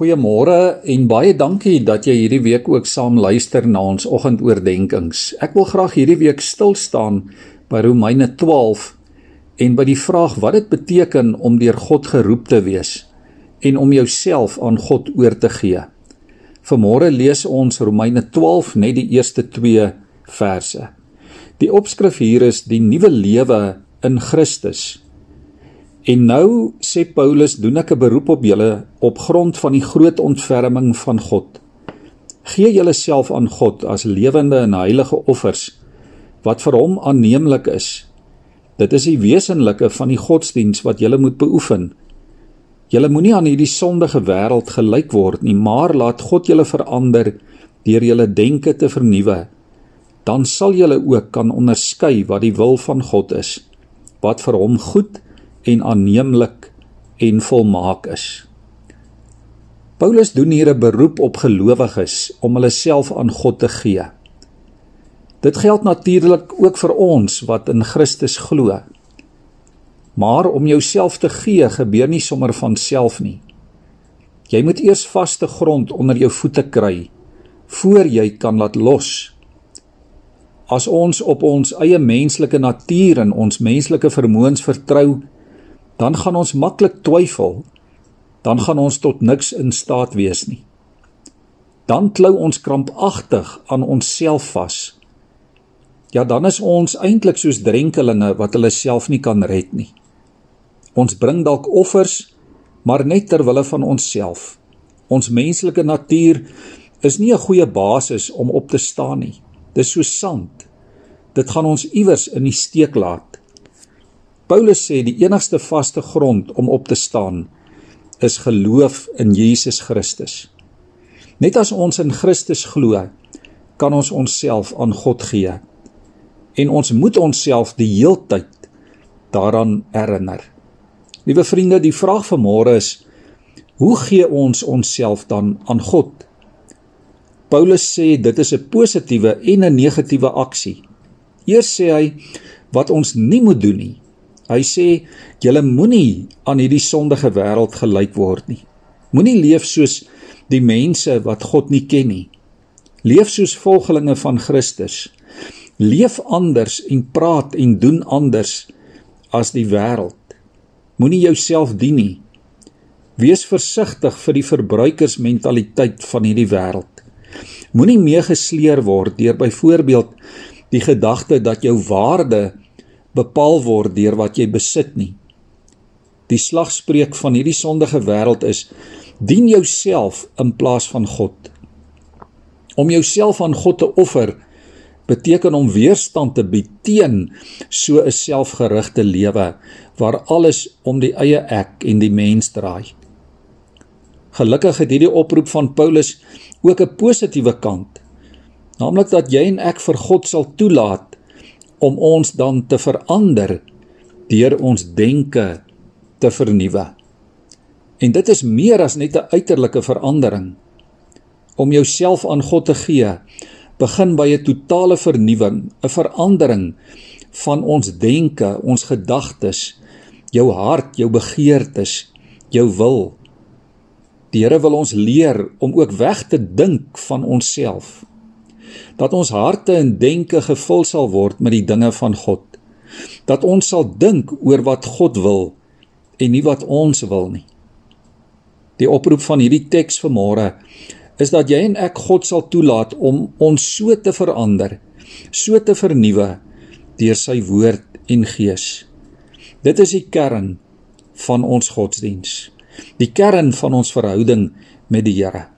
Goeiemôre en baie dankie dat jy hierdie week ook saam luister na ons oggendoordenkings. Ek wil graag hierdie week stil staan by Romeine 12 en by die vraag wat dit beteken om deur God geroep te wees en om jouself aan God oor te gee. Vanmôre lees ons Romeine 12 net die eerste 2 verse. Die opskrif hier is die nuwe lewe in Christus. En nou sê Paulus, doen ek 'n beroep op julle op grond van die groot ontferming van God. Gee julleself aan God as lewende en heilige offers wat vir hom aanneemlik is. Dit is die wesenlike van die godsdiens wat julle moet beoefen. Julle moenie aan hierdie sondige wêreld gelyk word nie, maar laat God julle verander deur julle denke te vernuwe. Dan sal julle ook kan onderskei wat die wil van God is, wat vir hom goed is en aanneemlik en volmaak is. Paulus doen hier 'n beroep op gelowiges om hulle self aan God te gee. Dit geld natuurlik ook vir ons wat in Christus glo. Maar om jouself te gee gebeur nie sommer van self nie. Jy moet eers vaste grond onder jou voete kry voor jy kan laat los. As ons op ons eie menslike natuur en ons menslike vermoëns vertrou, dan gaan ons maklik twyfel. Dan gaan ons tot niks in staat wees nie. Dan klou ons krampagtig aan onsself vas. Ja, dan is ons eintlik soos drenkelinge wat hulle self nie kan red nie. Ons bring dalk offers, maar net ter wille van onsself. Ons menslike natuur is nie 'n goeie basis om op te staan nie. Dis so sand. Dit gaan ons iewers in die steek laat. Paulus sê die enigste vaste grond om op te staan is geloof in Jesus Christus. Net as ons in Christus glo, kan ons onsself aan God gee. En ons moet onsself die heeltyd daaraan herinner. Liewe vriende, die vraag van môre is: Hoe gee ons onsself dan aan God? Paulus sê dit is 'n positiewe en 'n negatiewe aksie. Eers sê hy wat ons nie moet doen nie. Hy sê julle moenie aan hierdie sondige wêreld gelyk word nie. Moenie leef soos die mense wat God nie ken nie. Leef soos volgelinge van Christus. Leef anders en praat en doen anders as die wêreld. Moenie jouself dien nie. Wees versigtig vir die verbruikersmentaliteit van hierdie wêreld. Moenie meegesleer word deur byvoorbeeld die gedagte dat jou waarde bepaal word deur wat jy besit nie. Die slagspreuk van hierdie sondige wêreld is: dien jouself in plaas van God. Om jouself aan God te offer beteken om weerstand te bied teen so 'n selfgerigte lewe waar alles om die eie ek en die mens draai. Gelukkig het hierdie oproep van Paulus ook 'n positiewe kant, naamlik dat jy en ek vir God sal toelaat om ons dan te verander deur ons denke te vernuwe. En dit is meer as net 'n uiterlike verandering. Om jouself aan God te gee, begin by 'n totale vernuwing, 'n verandering van ons denke, ons gedagtes, jou hart, jou begeertes, jou wil. Die Here wil ons leer om ook weg te dink van onsself dat ons harte en denke gevul sal word met die dinge van God. Dat ons sal dink oor wat God wil en nie wat ons wil nie. Die oproep van hierdie teks vanmôre is dat jy en ek God sal toelaat om ons so te verander, so te vernuwe deur sy woord en gees. Dit is die kern van ons godsdiens. Die kern van ons verhouding met die Here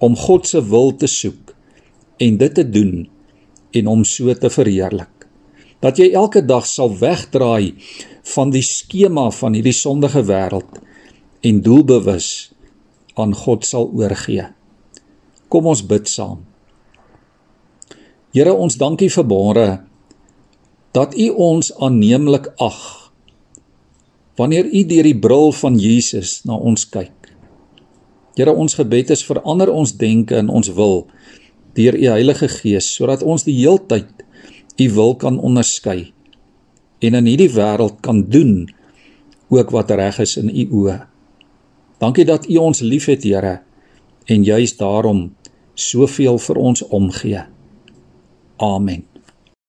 om God se wil te soek en dit te doen en hom so te verheerlik. Dat jy elke dag sal wegdraai van die skema van hierdie sondige wêreld en doelbewus aan God sal oorgee. Kom ons bid saam. Here ons dankie vir môre dat U ons aanneemlik ag wanneer U deur die bril van Jesus na ons kyk. Here ons gebed is verander ons denke en ons wil deur u Heilige Gees sodat ons die heeltyd u wil kan onderskei en in hierdie wêreld kan doen ook wat reg is in u oë. Dankie dat u ons liefhet, Here, en juis daarom soveel vir ons omgee. Amen.